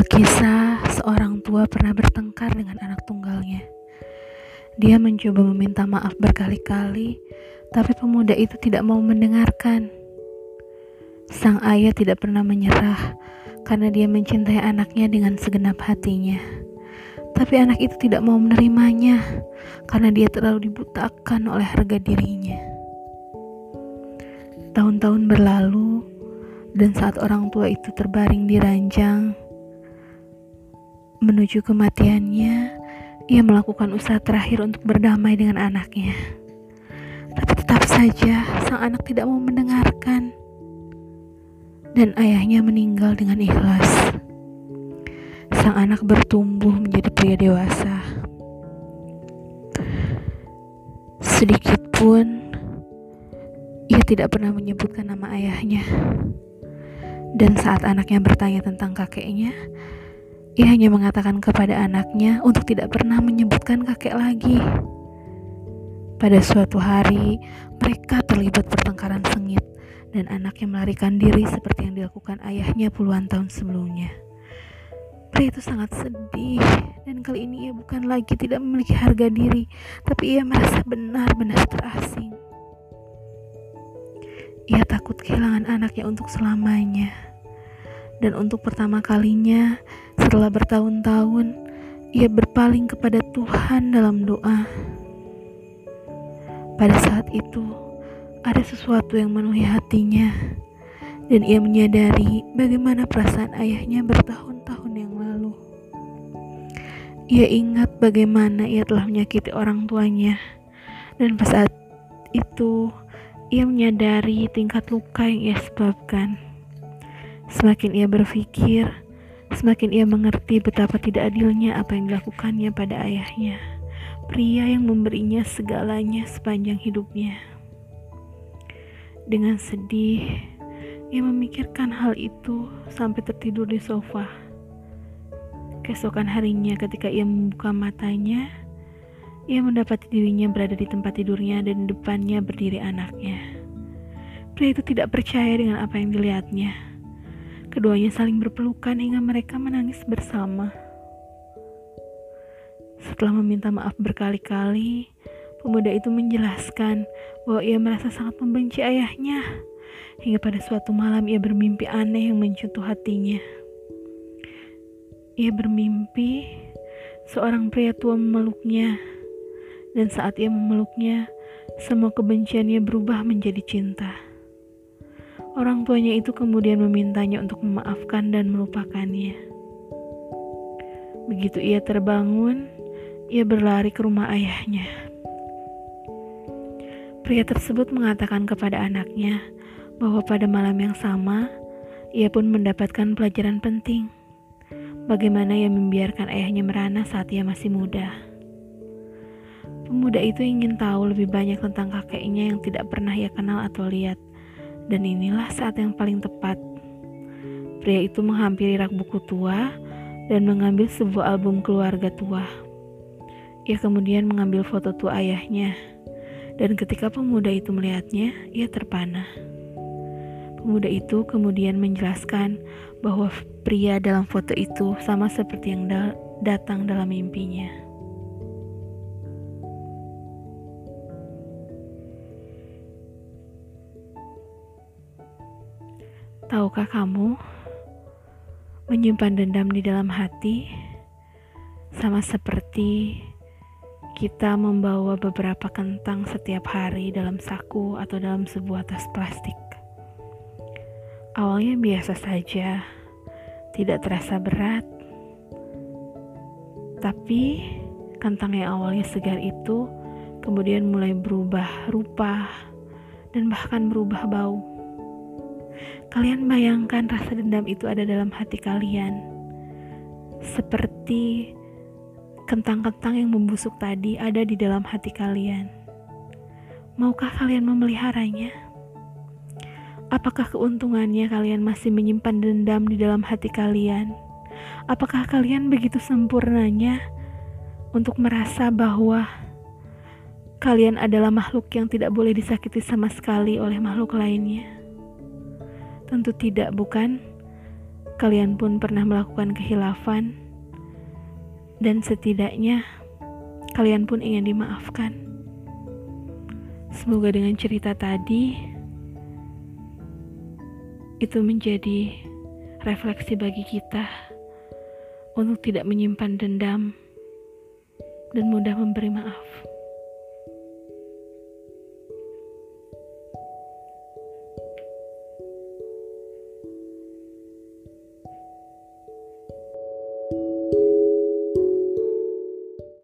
Alkisah, seorang tua pernah bertengkar dengan anak tunggalnya. Dia mencoba meminta maaf berkali-kali, tapi pemuda itu tidak mau mendengarkan. Sang ayah tidak pernah menyerah karena dia mencintai anaknya dengan segenap hatinya. Tapi anak itu tidak mau menerimanya karena dia terlalu dibutakan oleh harga dirinya. Tahun-tahun berlalu, dan saat orang tua itu terbaring di ranjang, Menuju kematiannya, ia melakukan usaha terakhir untuk berdamai dengan anaknya. Tapi tetap saja sang anak tidak mau mendengarkan. Dan ayahnya meninggal dengan ikhlas. Sang anak bertumbuh menjadi pria dewasa. Sedikit pun ia tidak pernah menyebutkan nama ayahnya. Dan saat anaknya bertanya tentang kakeknya, ia hanya mengatakan kepada anaknya untuk tidak pernah menyebutkan kakek lagi. Pada suatu hari, mereka terlibat pertengkaran sengit dan anaknya melarikan diri seperti yang dilakukan ayahnya puluhan tahun sebelumnya. Pria itu sangat sedih dan kali ini ia bukan lagi tidak memiliki harga diri, tapi ia merasa benar-benar terasing. Ia takut kehilangan anaknya untuk selamanya dan untuk pertama kalinya setelah bertahun-tahun ia berpaling kepada Tuhan dalam doa. Pada saat itu ada sesuatu yang memenuhi hatinya dan ia menyadari bagaimana perasaan ayahnya bertahun-tahun yang lalu. Ia ingat bagaimana ia telah menyakiti orang tuanya dan pada saat itu ia menyadari tingkat luka yang ia sebabkan. Semakin ia berpikir, semakin ia mengerti betapa tidak adilnya apa yang dilakukannya pada ayahnya, pria yang memberinya segalanya sepanjang hidupnya. Dengan sedih, ia memikirkan hal itu sampai tertidur di sofa. Keesokan harinya ketika ia membuka matanya, ia mendapati dirinya berada di tempat tidurnya dan depannya berdiri anaknya. Pria itu tidak percaya dengan apa yang dilihatnya Keduanya saling berpelukan hingga mereka menangis bersama. Setelah meminta maaf berkali-kali, pemuda itu menjelaskan bahwa ia merasa sangat membenci ayahnya. Hingga pada suatu malam ia bermimpi aneh yang mencutuh hatinya. Ia bermimpi seorang pria tua memeluknya, dan saat ia memeluknya, semua kebenciannya berubah menjadi cinta. Orang tuanya itu kemudian memintanya untuk memaafkan dan melupakannya. Begitu ia terbangun, ia berlari ke rumah ayahnya. Pria tersebut mengatakan kepada anaknya bahwa pada malam yang sama, ia pun mendapatkan pelajaran penting. Bagaimana ia membiarkan ayahnya merana saat ia masih muda. Pemuda itu ingin tahu lebih banyak tentang kakeknya yang tidak pernah ia kenal atau lihat. Dan inilah saat yang paling tepat. Pria itu menghampiri rak buku tua dan mengambil sebuah album keluarga tua. Ia kemudian mengambil foto tua ayahnya, dan ketika pemuda itu melihatnya, ia terpana. Pemuda itu kemudian menjelaskan bahwa pria dalam foto itu sama seperti yang da datang dalam mimpinya. Tahukah kamu, menyimpan dendam di dalam hati sama seperti kita membawa beberapa kentang setiap hari dalam saku atau dalam sebuah tas plastik. Awalnya biasa saja, tidak terasa berat, tapi kentang yang awalnya segar itu kemudian mulai berubah rupa dan bahkan berubah bau. Kalian bayangkan rasa dendam itu ada dalam hati kalian. Seperti kentang-kentang yang membusuk tadi ada di dalam hati kalian. Maukah kalian memeliharanya? Apakah keuntungannya kalian masih menyimpan dendam di dalam hati kalian? Apakah kalian begitu sempurnanya untuk merasa bahwa kalian adalah makhluk yang tidak boleh disakiti sama sekali oleh makhluk lainnya? Tentu tidak, bukan? kalian pun pernah melakukan kehilafan, dan setidaknya kalian pun ingin dimaafkan. Semoga dengan cerita tadi itu menjadi refleksi bagi kita untuk tidak menyimpan dendam dan mudah memberi maaf.